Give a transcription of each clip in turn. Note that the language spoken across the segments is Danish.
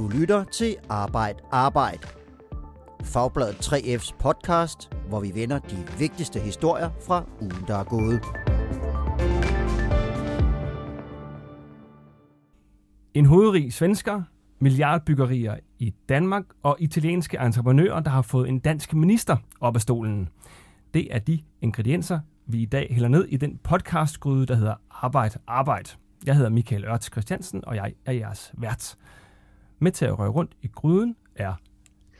Du lytter til Arbejd Arbejd. Fagbladet 3F's podcast, hvor vi vender de vigtigste historier fra ugen, der er gået. En hovedrig svensker, milliardbyggerier i Danmark og italienske entreprenører, der har fået en dansk minister op af stolen. Det er de ingredienser, vi i dag hælder ned i den podcastgryde, der hedder Arbejd Arbejd. Jeg hedder Michael Ørts Christiansen, og jeg er jeres vært. Med til at røre rundt i gryden er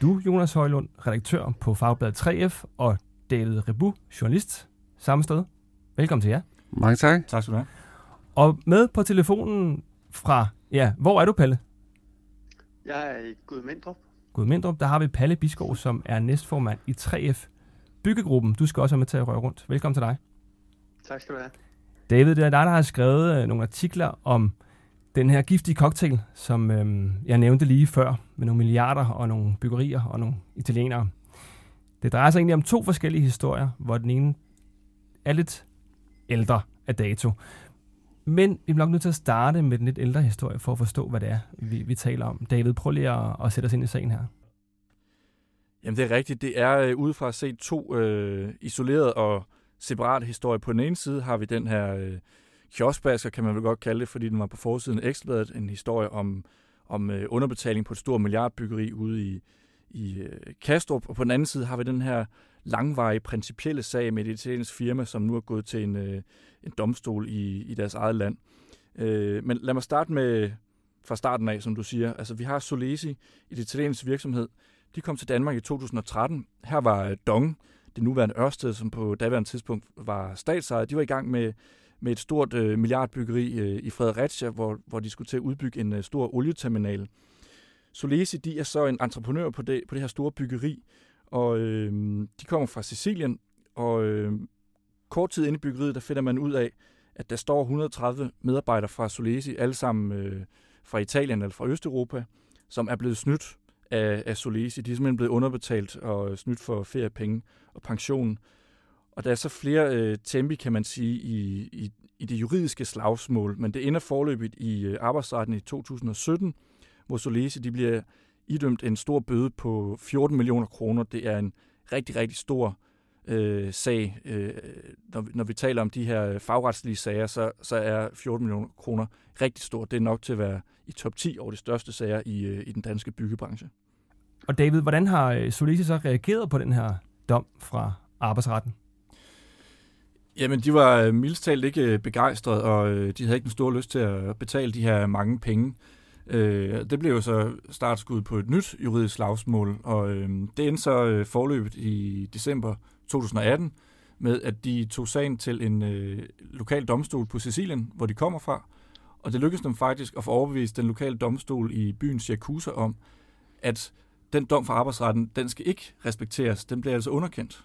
du, Jonas Højlund, redaktør på Fagbladet 3F, og David Rebu, journalist, samme sted. Velkommen til jer. Mange tak. Tak skal du have. Og med på telefonen fra, ja, hvor er du, Palle? Jeg er i Gudmindrup. Gudmindrup, der har vi Palle Biskov, som er næstformand i 3F Byggegruppen. Du skal også være med til at røre rundt. Velkommen til dig. Tak skal du have. David, det er dig, der har skrevet øh, nogle artikler om den her giftige cocktail, som øhm, jeg nævnte lige før, med nogle milliarder og nogle byggerier og nogle italienere. Det drejer sig egentlig om to forskellige historier, hvor den ene er lidt ældre af dato. Men vi bliver nok nødt til at starte med den lidt ældre historie, for at forstå, hvad det er, vi, vi taler om. David, prøv lige at, at sætte os ind i sagen her. Jamen det er rigtigt. Det er øh, udefra at se to øh, isolerede og separate historier. På den ene side har vi den her øh, kioskbasker, kan man vel godt kalde det, fordi den var på forsiden af Ekstrabladet, en historie om, om øh, underbetaling på et stort milliardbyggeri ude i, i øh, Kastrup. Og på den anden side har vi den her langvarige principielle sag med et italiensk firma, som nu er gået til en, øh, en domstol i, i deres eget land. Øh, men lad mig starte med fra starten af, som du siger. Altså, vi har Solesi, et italiensk virksomhed. De kom til Danmark i 2013. Her var øh, Dong, det nuværende Ørsted, som på daværende tidspunkt var statsejet. De var i gang med, med et stort øh, milliardbyggeri øh, i Fredericia, hvor, hvor de skulle til at udbygge en øh, stor olieterminal. Solesi, de er så en entreprenør på det, på det her store byggeri, og øh, de kommer fra Sicilien, og øh, kort tid inde i byggeriet, der finder man ud af, at der står 130 medarbejdere fra Solesi, alle sammen øh, fra Italien eller fra Østeuropa, som er blevet snydt af, af Solesi. De er simpelthen blevet underbetalt og øh, snydt for feriepenge og pension. Og der er så flere øh, tempi, kan man sige, i, i, i det juridiske slagsmål, men det ender forløbet i øh, arbejdsretten i 2017, hvor Solese de bliver idømt en stor bøde på 14 millioner kroner. Det er en rigtig, rigtig stor øh, sag. Øh, når, når vi taler om de her øh, fagretslige sager, så, så er 14 millioner kroner rigtig stort. Det er nok til at være i top 10 over de største sager i, øh, i den danske byggebranche. Og David, hvordan har øh, Solise så reageret på den her dom fra arbejdsretten? Jamen, de var øh, mildest talt ikke øh, begejstrede, og øh, de havde ikke en stor lyst til at betale de her mange penge. Det blev jo så startskud på et nyt juridisk slagsmål, og det endte så forløbet i december 2018 med, at de tog sagen til en lokal domstol på Sicilien, hvor de kommer fra, og det lykkedes dem faktisk at få overbevist den lokale domstol i byen Syracuse om, at den dom fra arbejdsretten, den skal ikke respekteres. Den bliver altså underkendt.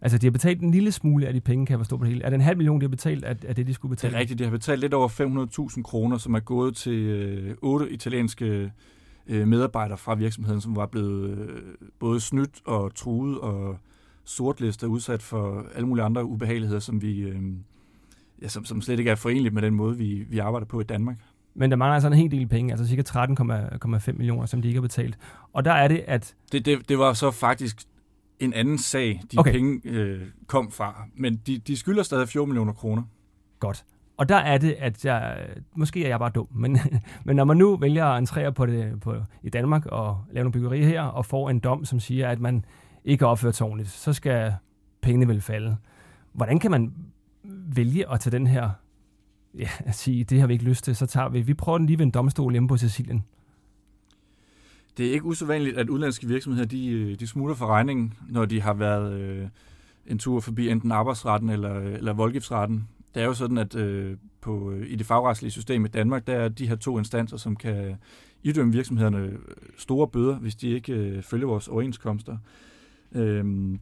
Altså, de har betalt en lille smule af de penge, kan jeg forstå på det hele. Er det en halv million, de har betalt af, af det, de skulle betale? Det er rigtigt. De har betalt lidt over 500.000 kroner, som er gået til øh, otte italienske øh, medarbejdere fra virksomheden, som var blevet øh, både snydt og truet og sortlistet udsat for alle mulige andre ubehageligheder, som, vi, øh, ja, som, som slet ikke er forenligt med den måde, vi, vi arbejder på i Danmark. Men der mangler altså en hel del penge, altså cirka 13,5 millioner, som de ikke har betalt. Og der er det, at... Det, det, det var så faktisk en anden sag, de okay. penge øh, kom fra. Men de, de skylder stadig 14 millioner kroner. Godt. Og der er det, at jeg, måske er jeg bare dum, men, men når man nu vælger at entrere på det på, i Danmark og lave nogle byggerier her, og får en dom, som siger, at man ikke har opført sig ordentligt, så skal pengene vel falde. Hvordan kan man vælge at tage den her ja, at sige, det har vi ikke lyst til, så tager vi, vi prøver den lige ved en domstol hjemme på Sicilien. Det er ikke usædvanligt, at udenlandske virksomheder, de, øh, de smutter for regningen, når de har været øh, en tur forbi enten arbejdsretten eller, eller voldgiftsretten. Det er jo sådan, at øh, på, øh, i det fagretslige system i Danmark, der er de her to instanser, som kan idømme virksomhederne øh, store bøder, hvis de ikke øh, følger vores overenskomster. Øhm,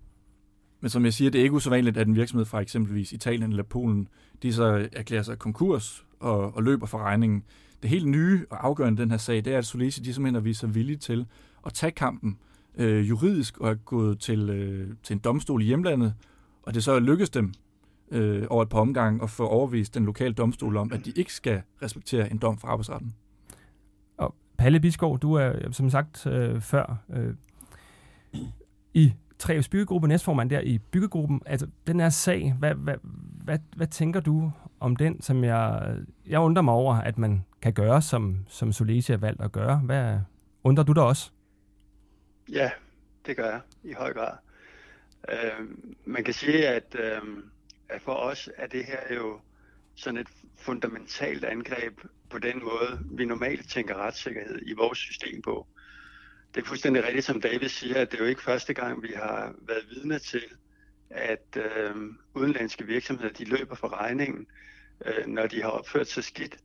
men som jeg siger, det er ikke usædvanligt, at en virksomhed fra eksempelvis Italien eller Polen, de så erklærer sig konkurs og, og løber for regningen. Det helt nye og afgørende den her sag, det er, at Solisi de simpelthen har vist sig villige til at tage kampen øh, juridisk og er gået til, øh, til en domstol i hjemlandet, og det så er lykkedes dem øh, over et par omgange at få overvist den lokale domstol om, at de ikke skal respektere en dom fra arbejdsretten. Og Palle Biskov, du er som sagt øh, før øh, i 3F's byggegruppe, næstformand der i byggegruppen. Altså, den her sag, hvad, hvad, hvad, hvad tænker du om den, som jeg, jeg undrer mig over, at man kan gøre, som, som Solesi har valgt at gøre? Hvad undrer du dig også? Ja, det gør jeg i høj grad. Øh, man kan sige, at, øh, at for os er det her jo sådan et fundamentalt angreb på den måde, vi normalt tænker retssikkerhed i vores system på. Det er fuldstændig rigtigt, som David siger, at det er jo ikke første gang, vi har været vidne til, at øh, udenlandske virksomheder de løber for regningen, øh, når de har opført sig skidt.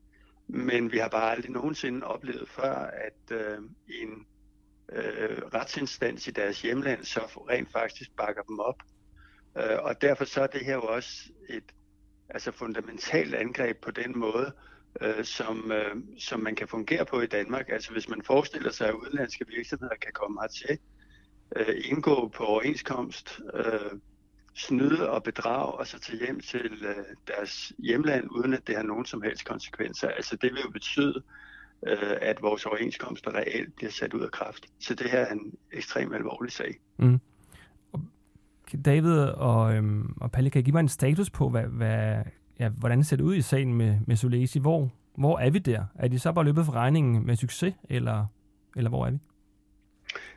Men vi har bare aldrig nogensinde oplevet før, at øh, en øh, retsinstans i deres hjemland så rent faktisk bakker dem op. Øh, og derfor så er det her jo også et altså fundamentalt angreb på den måde, øh, som, øh, som man kan fungere på i Danmark. Altså hvis man forestiller sig, at udenlandske virksomheder kan komme hertil, øh, indgå på overenskomst, øh, snyde og bedrage og så tage hjem til øh, deres hjemland, uden at det har nogen som helst konsekvenser. Altså det vil jo betyde, øh, at vores overenskomster reelt bliver sat ud af kraft. Så det her er en ekstremt alvorlig sag. Mm. David og, øhm, og Palle, kan I give mig en status på, hvad, hvad, ja, hvordan ser det ud i sagen med, med Solesi? Hvor, hvor er vi der? Er de så bare løbet for regningen med succes, eller, eller hvor er vi?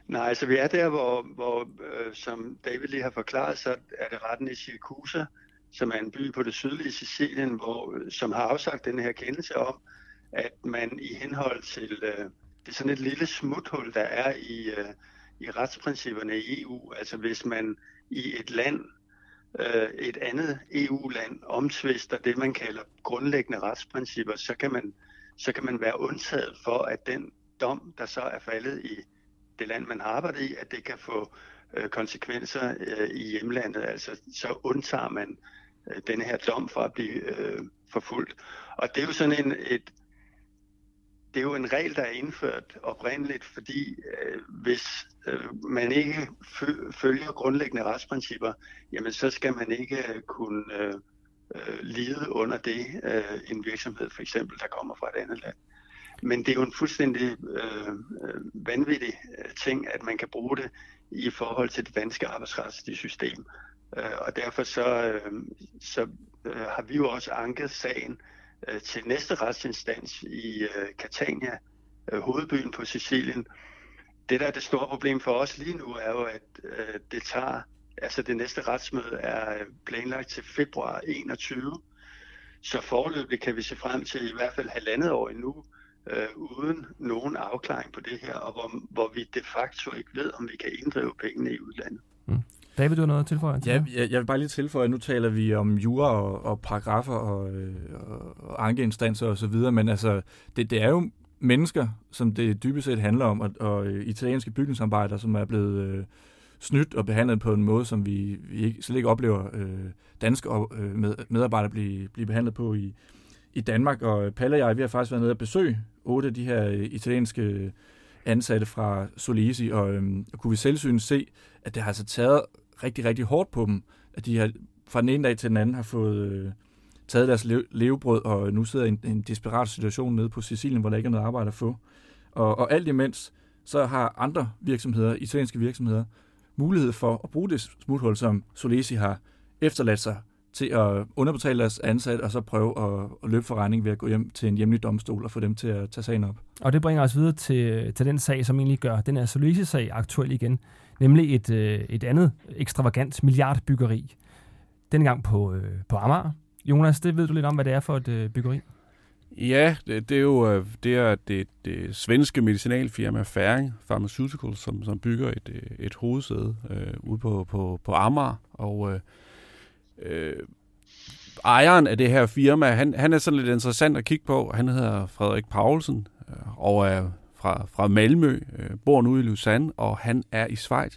Nej, altså vi er der, hvor, hvor øh, som David lige har forklaret, så er det retten i Siracusa, som er en by på det sydlige Sicilien, hvor, som har afsagt den her kendelse om, at man i henhold til, øh, det er sådan et lille smuthul, der er i, øh, i retsprincipperne i EU. Altså hvis man i et land, øh, et andet EU-land, omtvister det, man kalder grundlæggende retsprincipper, så kan man, så kan man være undtaget for, at den dom, der så er faldet i det land, man arbejder i, at det kan få øh, konsekvenser øh, i hjemlandet. Altså så undtager man øh, denne her dom fra at blive øh, forfulgt. Og det er jo sådan en, et, det er jo en regel, der er indført oprindeligt, fordi øh, hvis øh, man ikke følger grundlæggende retsprincipper, jamen så skal man ikke øh, kunne øh, øh, lide under det øh, en virksomhed for eksempel, der kommer fra et andet land. Men det er jo en fuldstændig øh, øh vanvittig øh, ting, at man kan bruge det i forhold til det danske arbejdsretslige system. Øh, og derfor så, øh, så øh, har vi jo også anket sagen øh, Øh, til næste retsinstans i øh, Catania, øh, hovedbyen på Sicilien. Det, der er det store problem for os lige nu, er jo, at øh, det tager, altså det næste retsmøde er øh, planlagt til februar 21. Så forløbig kan vi se frem til i hvert fald halvandet år endnu, øh, uden nogen afklaring på det her, og hvor, hvor vi de facto ikke ved, om vi kan inddrive pengene i udlandet. David, du har noget at tilføje? Ja, jeg, jeg vil bare lige tilføje, at nu taler vi om jura og, og paragrafer og, øh, og ankeinstanser og så videre, men altså, det, det er jo mennesker, som det dybest set handler om, og, og italienske bygningsarbejdere, som er blevet øh, snydt og behandlet på en måde, som vi, vi ikke, slet ikke oplever øh, danske øh, med, medarbejdere blive, blive behandlet på i, i Danmark. Og Palle og jeg, vi har faktisk været nede og besøge otte af de her øh, italienske ansatte fra Solisi, og, øh, og kunne vi selvsyn se, at det har altså taget rigtig, rigtig hårdt på dem, at de har fra den ene dag til den anden har fået øh, taget deres le- levebrød, og nu sidder i en, en desperat situation nede på Sicilien, hvor der ikke er noget arbejde at få. Og, og alt imens, så har andre virksomheder, italienske virksomheder, mulighed for at bruge det smuthul, som Solesi har efterladt sig til at underbetale deres ansat, og så prøve at, at løbe for regning ved at gå hjem til en hjemlig domstol og få dem til at tage sagen op. Og det bringer os videre til, til den sag, som egentlig gør den her Solesi-sag aktuel igen, nemlig et, øh, et andet ekstravagant milliardbyggeri. Dengang på, øh, på Amager. Jonas, det ved du lidt om, hvad det er for et øh, byggeri? Ja, det, det er jo øh, det, er det, det svenske medicinalfirma Færing Pharmaceuticals, som, som bygger et, øh, et hovedsæde øh, ude på, på, på Amager. Og øh, øh, ejeren af det her firma, han, han er sådan lidt interessant at kigge på. Han hedder Frederik Paulsen øh, og er fra, fra Malmø, øh, bor nu i Lausanne, og han er i Schweiz.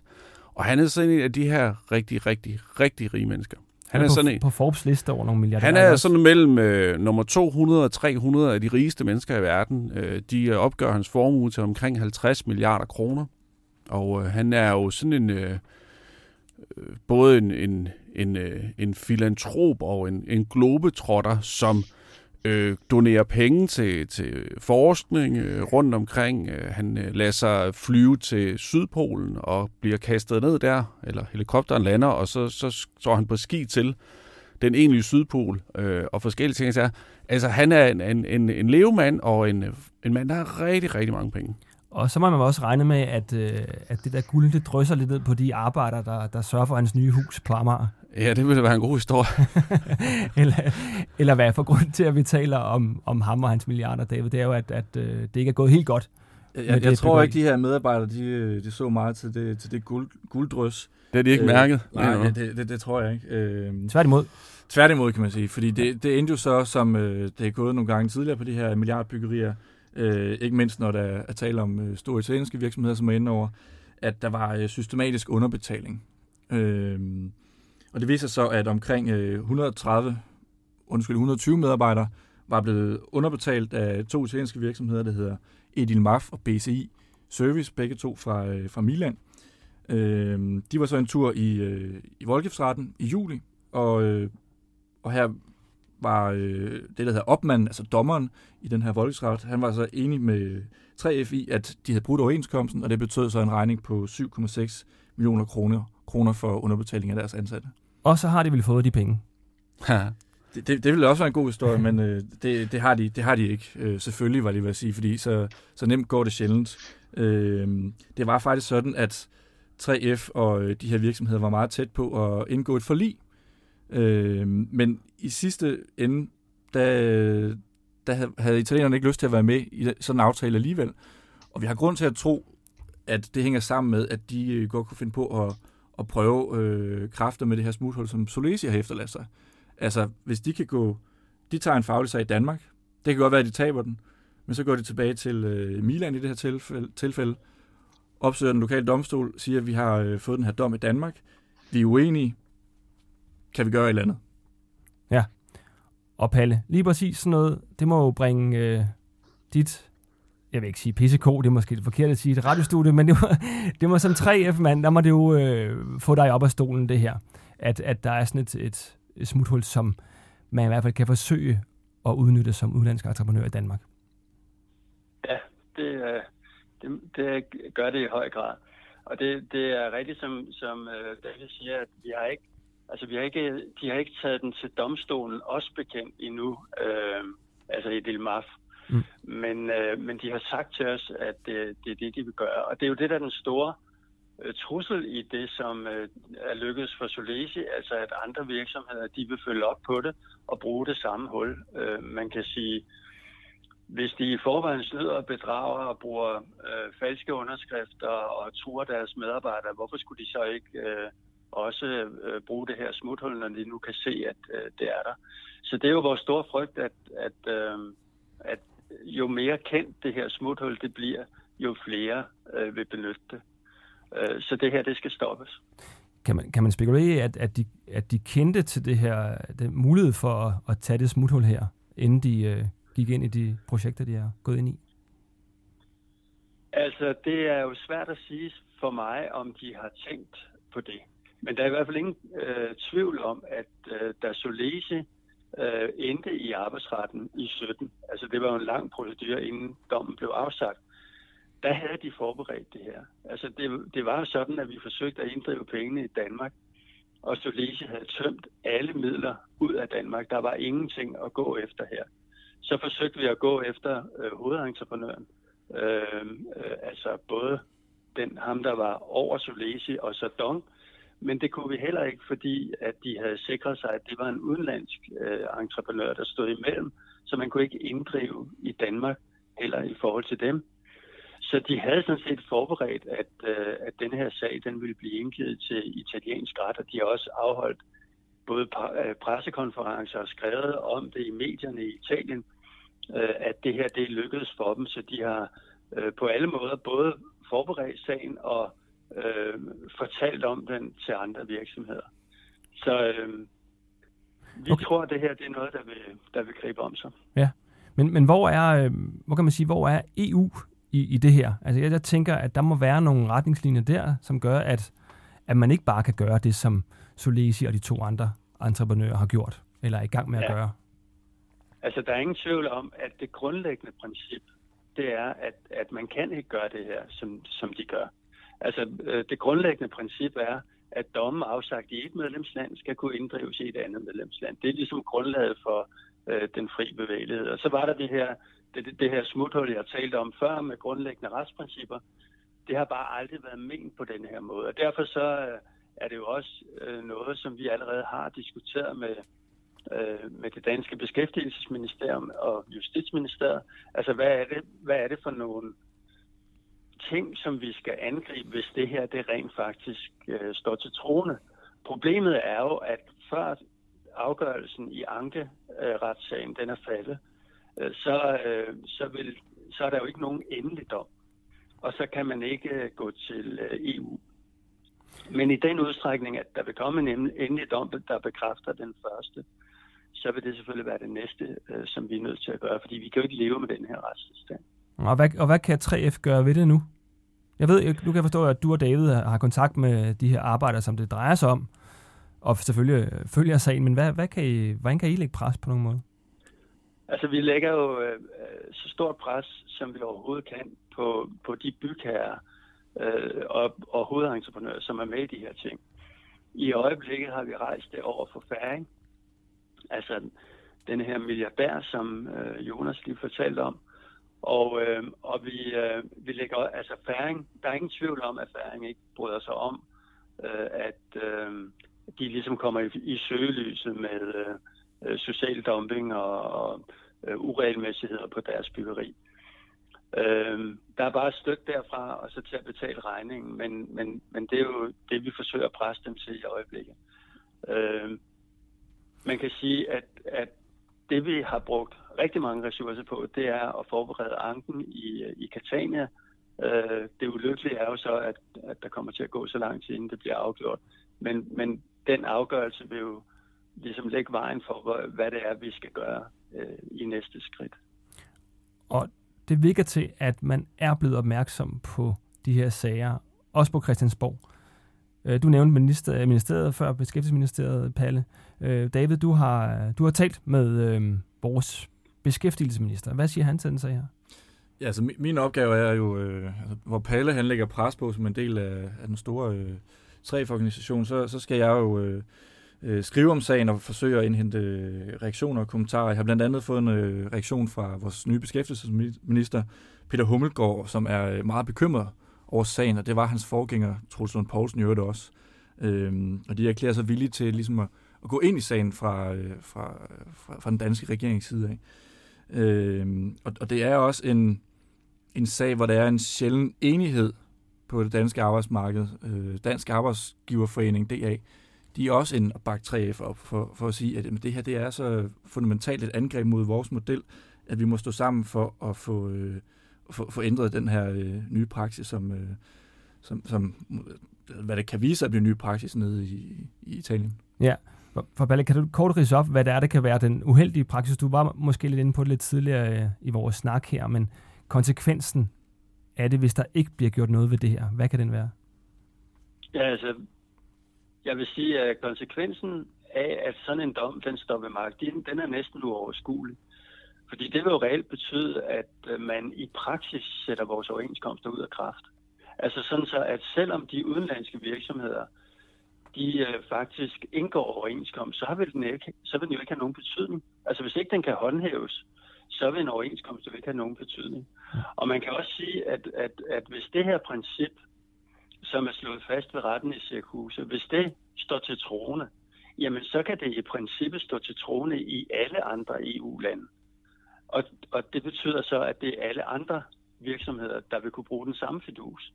Og han er sådan en af de her rigtig, rigtig, rigtig rige mennesker. Han, er, er på, sådan en, på Forbes liste over nogle milliarder. Han er sådan mellem øh, nummer 200 og 300 af de rigeste mennesker i verden. Øh, de opgør hans formue til omkring 50 milliarder kroner. Og øh, han er jo sådan en... Øh, øh både en, en, en, øh, en filantrop og en, en globetrotter, som øh, Øh, donerer penge til, til forskning øh, rundt omkring. Øh, han øh, lader sig flyve til Sydpolen og bliver kastet ned der, eller helikopteren lander, og så, så står han på ski til den egentlige Sydpol øh, og forskellige ting. Så, altså, han er en, en, en, en levemand og en, en mand, der har rigtig, rigtig mange penge. Og så må man også regne med, at, øh, at det der guld, det drysser lidt ned på de arbejdere, der, der sørger for hans nye hus på Amager. Ja, det ville være en god historie. eller, eller hvad for grund til, at vi taler om, om ham og hans milliarder, David, det er jo, at, at øh, det ikke er gået helt godt. Jeg, jeg, jeg tror ikke, de her medarbejdere, de, de så meget til det, til det guld, gulddrys. Det har de ikke øh, mærket. Nej, det, det, det, det tror jeg ikke. Øh, Tværtimod. Tværtimod, kan man sige. Fordi det, det endte jo så, som øh, det er gået nogle gange tidligere på de her milliardbyggerier, øh, ikke mindst når der er tale om øh, store italienske virksomheder, som er inde over, at der var øh, systematisk underbetaling. Øh, og det viser så, at omkring øh, 130, undskyld, 120 medarbejdere var blevet underbetalt af to italienske virksomheder, der hedder Edilmaf og BCI Service, begge to fra, øh, fra Milan. Øh, de var så en tur i, øh, i voldgiftsretten i juli, og, øh, og her var øh, det, der hedder opmanden, altså dommeren i den her voldgiftsret, han var så enig med 3F i, at de havde brudt overenskomsten, og det betød så en regning på 7,6 millioner kroner, kroner for underbetaling af deres ansatte. Og så har de vel fået de penge. det, det, det ville også være en god historie, men øh, det, det, har de, det har de ikke. Øh, selvfølgelig var det, vil jeg sige, fordi så, så nemt går det sjældent. Øh, det var faktisk sådan, at 3F og øh, de her virksomheder var meget tæt på at indgå et forlig. Øh, men i sidste ende, der, der havde italienerne ikke lyst til at være med i sådan en aftale alligevel. Og vi har grund til at tro, at det hænger sammen med, at de øh, godt kunne finde på at, at prøve øh, kræfter med det her smuthul, som Solesi har efterladt sig. Altså, hvis de kan gå... De tager en faglig sag i Danmark. Det kan godt være, at de taber den. Men så går de tilbage til øh, Milan i det her tilfælde, tilfælde. Opsøger den lokale domstol, siger, at vi har øh, fået den her dom i Danmark. Vi er uenige. Kan vi gøre et eller andet? Ja. Og Palle, lige præcis sådan noget, det må jo bringe øh, dit jeg vil ikke sige PCK, det er måske det forkerte at sige et radiostudie, men det må, det må som 3F-mand, der må det jo øh, få dig op af stolen, det her. At, at der er sådan et, et smuthul, som man i hvert fald kan forsøge at udnytte som udlandsk entreprenør i Danmark. Ja, det, det, det gør det i høj grad. Og det, det er rigtigt, som, som øh, David siger, at vi har ikke, altså vi har ikke, de har ikke taget den til domstolen, også bekendt endnu, øh, altså i Dilmaf. Mm. Men, øh, men de har sagt til os, at det, det er det, de vil gøre. Og det er jo det, der er den store øh, trussel i det, som øh, er lykkedes for Solesi, altså at andre virksomheder, de vil følge op på det og bruge det samme hul. Øh, man kan sige, hvis de i forvejen snyder og bedrager og bruger øh, falske underskrifter og truer deres medarbejdere, hvorfor skulle de så ikke øh, også øh, bruge det her smuthul, når de nu kan se, at øh, det er der? Så det er jo vores store frygt, at, at, øh, at jo mere kendt det her smuthul det bliver, jo flere øh, vil benytte det. Øh, så det her, det skal stoppes. Kan man, kan man spekulere at, at, de, at de kendte til det her, den mulighed for at, at tage det smuthul her, inden de øh, gik ind i de projekter, de er gået ind i? Altså, det er jo svært at sige for mig, om de har tænkt på det. Men der er i hvert fald ingen øh, tvivl om, at øh, da Solese øh, endte i arbejdsretten i 17, altså det var jo en lang procedure, inden dommen blev afsagt, der havde de forberedt det her. Altså det, det var jo sådan, at vi forsøgte at inddrive pengene i Danmark, og Solese havde tømt alle midler ud af Danmark. Der var ingenting at gå efter her. Så forsøgte vi at gå efter øh, hovedentreprenøren, øh, øh, altså både den ham, der var over Solese og så Dong, men det kunne vi heller ikke, fordi at de havde sikret sig, at det var en udenlandsk øh, entreprenør, der stod imellem, så man kunne ikke inddrive i Danmark heller i forhold til dem. Så de havde sådan set forberedt, at, øh, at den her sag den ville blive indgivet til italiensk ret, og de har også afholdt både øh, pressekonferencer og skrevet om det i medierne i Italien, øh, at det her det lykkedes for dem, så de har øh, på alle måder både forberedt sagen og øh, fortalt om den til andre virksomheder. Så øh, vi okay. tror, at det her det er noget, der vil, der vil gribe om sig. Ja, men, men hvor er, øh, hvor kan man sige, hvor er EU i, i det her? Altså jeg, jeg tænker, at der må være nogle retningslinjer der, som gør, at, at man ikke bare kan gøre det, som Solesi og de to andre entreprenører har gjort, eller er i gang med at ja. gøre. Altså, der er ingen tvivl om, at det grundlæggende princip, det er, at, at man kan ikke gøre det her, som, som de gør. Altså, øh, det grundlæggende princip er, at domme afsagt i et medlemsland skal kunne inddrives i et andet medlemsland. Det er ligesom grundlaget for øh, den fri bevægelighed. Og så var der det her, det, det her smuthul, jeg talte om før med grundlæggende retsprincipper. Det har bare aldrig været ment på den her måde. Og derfor så øh, er det jo også øh, noget, som vi allerede har diskuteret med, øh, med det danske beskæftigelsesministerium og justitsministeriet. Altså, hvad er det, hvad er det for nogle ting, som vi skal angribe, hvis det her det rent faktisk øh, står til troende? Problemet er jo, at før afgørelsen i ankeretssagen den er faldet, øh, så, øh, så, vil, så er der jo ikke nogen endelig dom. Og så kan man ikke øh, gå til øh, EU. Men i den udstrækning, at der vil komme en endelig dom, der bekræfter den første, så vil det selvfølgelig være det næste, øh, som vi er nødt til at gøre, fordi vi kan jo ikke leve med den her retstilstand. Og hvad, og hvad kan 3F gøre ved det nu? Jeg ved, nu kan jeg forstå, at du og David har kontakt med de her arbejdere, som det drejer sig om, og selvfølgelig øh, følger sagen, men hvad, hvad kan I, hvordan kan I lægge pres på nogen måde? Altså, vi lægger jo øh, så stort pres, som vi overhovedet kan, på, på de bygherrer øh, og, og hovedentreprenører, som er med i de her ting. I øjeblikket har vi rejst det over for færing, altså den her milliardær, som øh, Jonas lige fortalte om. Og, øh, og vi, øh, vi lægger, altså færing, der er ingen tvivl om, at færing ikke bryder sig om, øh, at øh, de ligesom kommer i, i søgelyset med øh, øh social dumping og, og øh, uregelmæssigheder på deres byggeri. Øh, der er bare et stykke derfra, og så til at betale regningen, men, men, men det er jo det, vi forsøger at presse dem til i øjeblikket. Øh, man kan sige, at, at det vi har brugt rigtig mange ressourcer på, det er at forberede anken i, øh, i Catania. Øh, det ulykkelige er jo så, at, at der kommer til at gå så lang tid, inden det bliver afgjort. Men, men den afgørelse vil jo ligesom lægge vejen for, hvad det er, vi skal gøre øh, i næste skridt. Og det virker til, at man er blevet opmærksom på de her sager, også på Christiansborg. Øh, du nævnte ministeriet, ministeriet før, Beskæftigelsesministeriet, Palle. Øh, David, du har, du har talt med øh, vores beskæftigelsesminister. Hvad siger han til den sag her? Ja, altså min opgave er jo, øh, altså, hvor Palle han lægger pres på som en del af, af den store øh, træforganisation, så, så skal jeg jo øh, øh, skrive om sagen og forsøge at indhente øh, reaktioner og kommentarer. Jeg har blandt andet fået en øh, reaktion fra vores nye beskæftigelsesminister, Peter Hummelgaard, som er meget bekymret øh, årsagen, og det var hans forgænger, Troels Lund Poulsen, i øvrigt også. Øhm, og de erklærer sig villige til ligesom at, at gå ind i sagen fra, øh, fra, fra, fra den danske regerings side af. Øhm, og, og det er også en, en sag, hvor der er en sjælden enighed på det danske arbejdsmarked. Øh, Dansk Arbejdsgiverforening, DA, de er også en bak 3F op for, for at sige, at det her det er så fundamentalt et angreb mod vores model, at vi må stå sammen for at få, øh, få, få ændret den her øh, nye praksis, som, øh, som, som hvad det kan vise sig at blive ny praksis nede i, i Italien. Ja, for Balle, kan du kort rise op, hvad det er, der kan være den uheldige praksis? Du var måske lidt inde på det lidt tidligere øh, i vores snak her, men konsekvensen af det, hvis der ikke bliver gjort noget ved det her, hvad kan den være? Ja, altså, jeg vil sige, at konsekvensen af, at sådan en dom, den står ved magt, den, den er næsten uoverskuelig. Fordi det vil jo reelt betyde, at øh, man i praksis sætter vores overenskomster ud af kraft. Altså sådan så, at selvom de udenlandske virksomheder, de øh, faktisk indgår overenskomst, så vil, den ikke, så vil den jo ikke have nogen betydning. Altså hvis ikke den kan håndhæves, så vil en overenskomst jo ikke have nogen betydning. Og man kan også sige, at, at, at hvis det her princip, som er slået fast ved retten i Syracuse, hvis det står til troende, jamen så kan det i princippet stå til troende i alle andre EU-lande. Og, og det betyder så, at det er alle andre virksomheder, der vil kunne bruge den samme fidus.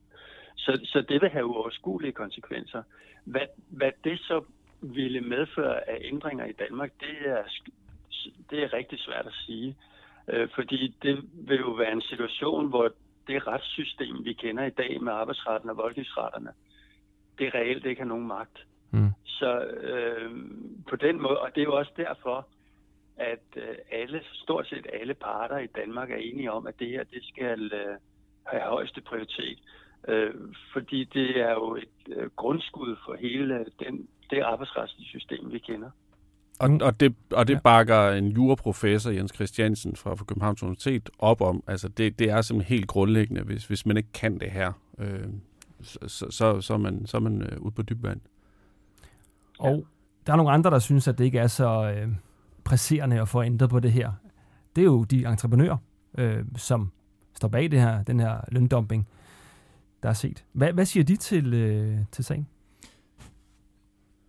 Så, så det vil have uoverskuelige konsekvenser. Hvad, hvad det så ville medføre af ændringer i Danmark, det er, det er rigtig svært at sige. Øh, fordi det vil jo være en situation, hvor det retssystem, vi kender i dag med arbejdsretten og voldgiftsretterne, det reelt ikke har nogen magt. Mm. Så øh, på den måde, og det er jo også derfor, at øh, alle, stort set alle parter i Danmark er enige om, at det her, det skal øh, have højeste prioritet. Øh, fordi det er jo et grundskud for hele den, det arbejdsretslige system, vi kender. Og, og det, og det Ja. bakker en juraprofessor, Jens Christiansen fra, fra Københavns Universitet, op om. Altså det, det er simpelthen helt grundlæggende, hvis, hvis man ikke kan det her, øh, så, så, så, så er man, så er man øh, ude på dyb vand. Og der er nogle andre, der synes, at det ikke er så øh, presserende at få ændret på det her. Det er jo de entreprenører, øh, som står bag det her, den her løndumping, der er set. Hvad, hvad siger de til, øh, til sagen?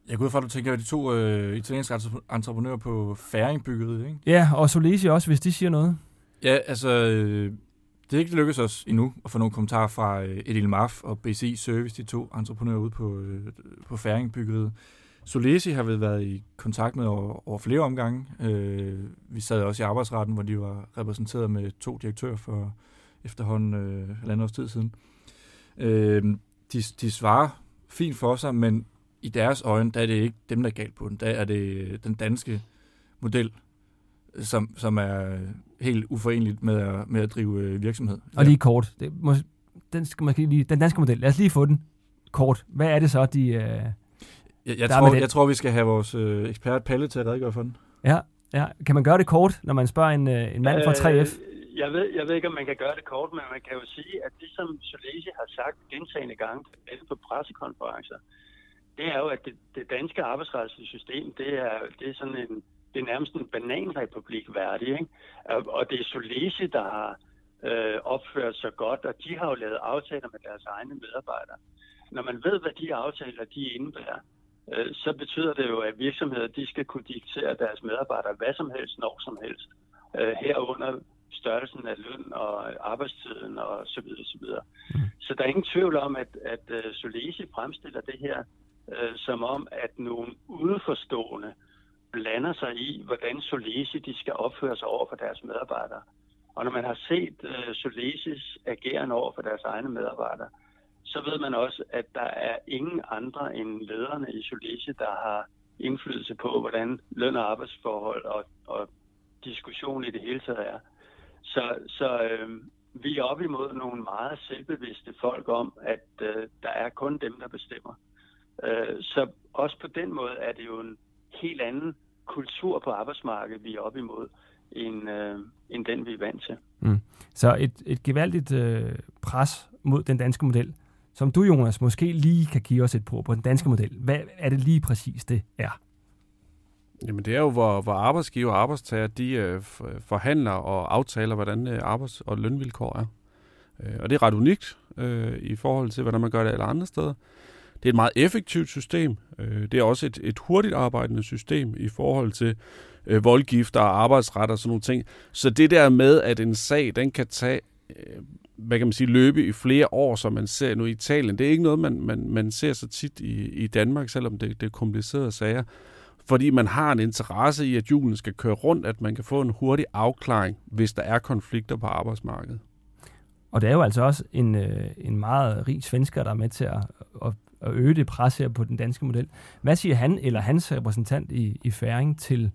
Jeg går ud fra, at du tænker de to øh, italienske entre- entreprenører på Færingbyggeriet, ikke? Ja, og Solesi også, hvis de siger noget. Ja, altså, øh, det er ikke lykkedes os endnu at få nogle kommentarer fra øh, Edil Maf og BCI Service, de to entreprenører ude på, øh, på Færingbyggeriet. Solesi har vi været i kontakt med over, over flere omgange. Øh, vi sad også i arbejdsretten, hvor de var repræsenteret med to direktører for efterhånden øh, halvandet års tid siden. Øh, de, de svarer fint for sig, men i deres øjne, der er det ikke dem, der er galt på den. Der er det øh, den danske model, som, som er helt uforenligt med at, med at drive øh, virksomhed. Og lige kort, det må, den, skal man lige, den danske model, lad os lige få den kort. Hvad er det så, de... Øh, jeg, jeg, der tror, jeg tror, vi skal have vores øh, ekspert Palle til at redegøre for den. ja, ja, kan man gøre det kort, når man spørger en, øh, en mand fra 3F? Øh, jeg, ved, jeg ved ikke, om man kan gøre det kort, men man kan jo sige, at det, som Solesi har sagt gentagende gange på pressekonferencer, det er jo, at det, det danske arbejdsretslige system, det er, det er sådan en, det er nærmest en bananrepublik værdig, ikke? Og, og det er Solesi, der har øh, opført sig godt, og de har jo lavet aftaler med deres egne medarbejdere. Når man ved, hvad de aftaler de indebærer, øh, så betyder det jo, at virksomheder de skal kunne diktere deres medarbejdere hvad som helst, når som helst. Øh, herunder størrelsen af løn og arbejdstiden og så videre, så videre. Så der er ingen tvivl om, at, at uh, Solesi fremstiller det her uh, som om, at nogle udeforstående blander sig i, hvordan Solesi de skal opføre sig over for deres medarbejdere. Og når man har set uh, Solesis ageren over for deres egne medarbejdere, så ved man også, at der er ingen andre end lederne i Solesi, der har indflydelse på, hvordan løn- og arbejdsforhold og, og diskussion i det hele taget er. Så, så øh, vi er op imod nogle meget selvbevidste folk om, at øh, der er kun dem, der bestemmer. Øh, så også på den måde er det jo en helt anden kultur på arbejdsmarkedet, vi er op imod, end, øh, end den, vi er vant til. Mm. Så et, et gevaldigt øh, pres mod den danske model, som du, Jonas, måske lige kan give os et på på den danske model. Hvad er det lige præcis, det er? Jamen det er jo, hvor, hvor arbejdsgiver og arbejdstager, de øh, forhandler og aftaler, hvordan øh, arbejds- og lønvilkår er. Øh, og det er ret unikt øh, i forhold til, hvordan man gør det alle andre steder. Det er et meget effektivt system. Øh, det er også et, et hurtigt arbejdende system i forhold til øh, voldgifter og arbejdsret og sådan nogle ting. Så det der med, at en sag, den kan tage, Øh, hvad kan man sige, løbe i flere år, som man ser nu i Italien, det er ikke noget, man, man, man ser så tit i, i Danmark, selvom det, det er komplicerede sager fordi man har en interesse i, at julen skal køre rundt, at man kan få en hurtig afklaring, hvis der er konflikter på arbejdsmarkedet. Og det er jo altså også en, øh, en meget rig svensker, der er med til at, at, at øge det pres her på den danske model. Hvad siger han eller hans repræsentant i, i Færing til,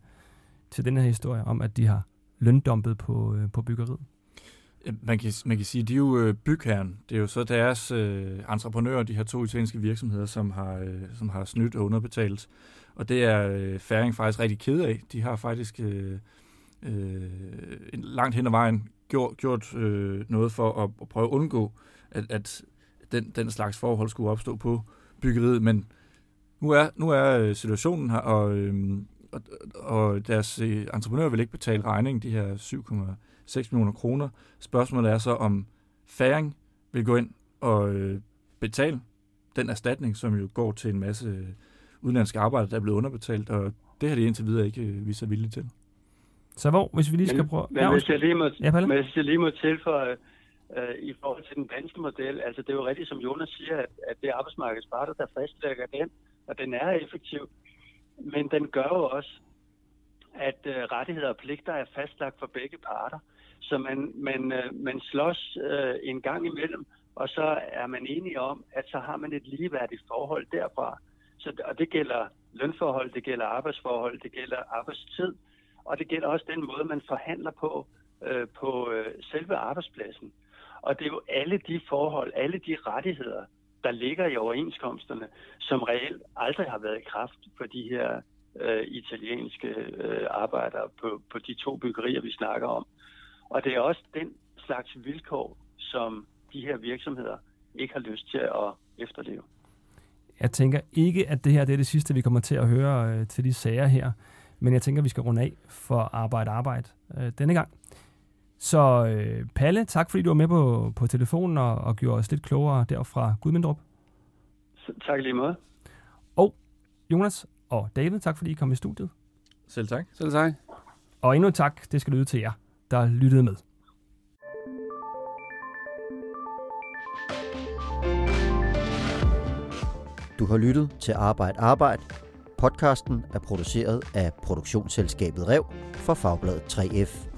til den her historie om, at de har løndumpet på, øh, på byggeriet? Man kan, man kan sige, at de er jo øh, bygherren. Det er jo så deres øh, entreprenører, de her to italienske virksomheder, som har, øh, som har snydt og underbetalt. Og det er øh, Færing faktisk rigtig ked af. De har faktisk øh, øh, en langt hen ad vejen gjort, gjort øh, noget for at, at prøve at undgå, at, at den, den slags forhold skulle opstå på byggeriet. Men nu er, nu er øh, situationen her, og, øh, og, og deres øh, entreprenør vil ikke betale regningen, de her 7, 7,6 millioner kroner. Spørgsmålet er så, om Færing vil gå ind og øh, betale den erstatning, som jo går til en masse øh, udenlandske arbejdere, der er blevet underbetalt, og det har de indtil videre ikke øh, vist sig villige til. Så hvor, hvis vi lige skal Men, prøve... men hvis jeg lige må, Ja, Palle? men hvis jeg lige må tilføje øh, i forhold til den danske model, altså det er jo rigtigt, som Jonas siger, at, at det er arbejdsmarkedets parter, der fastlægger den, og den er effektiv. Men den gør jo også, at øh, rettigheder og pligter er fastlagt for begge parter. Så man, man, øh, man slås øh, en gang imellem, og så er man enige om, at så har man et ligeværdigt forhold derfra. Så, og det gælder lønforhold, det gælder arbejdsforhold, det gælder arbejdstid, og det gælder også den måde, man forhandler på øh, på øh, selve arbejdspladsen. Og det er jo alle de forhold, alle de rettigheder, der ligger i overenskomsterne, som reelt aldrig har været i kraft for de her øh, italienske øh, arbejdere på, på de to byggerier, vi snakker om. Og det er også den slags vilkår, som de her virksomheder ikke har lyst til at efterleve. Jeg tænker ikke, at det her det er det sidste, vi kommer til at høre øh, til de sager her, men jeg tænker, at vi skal runde af for arbejde arbejde øh, denne gang. Så øh, Palle, tak fordi du var med på, på telefonen og, og gjorde os lidt klogere derfra Gudmindrup. Tak lige måde. Og Jonas og David, tak fordi I kom i studiet. Selv tak. Selv tak. Og endnu en tak, det skal lyde til jer, der lyttede med. Du har lyttet til Arbejde Arbejde. Podcasten er produceret af produktionsselskabet Rev for Fagbladet 3F.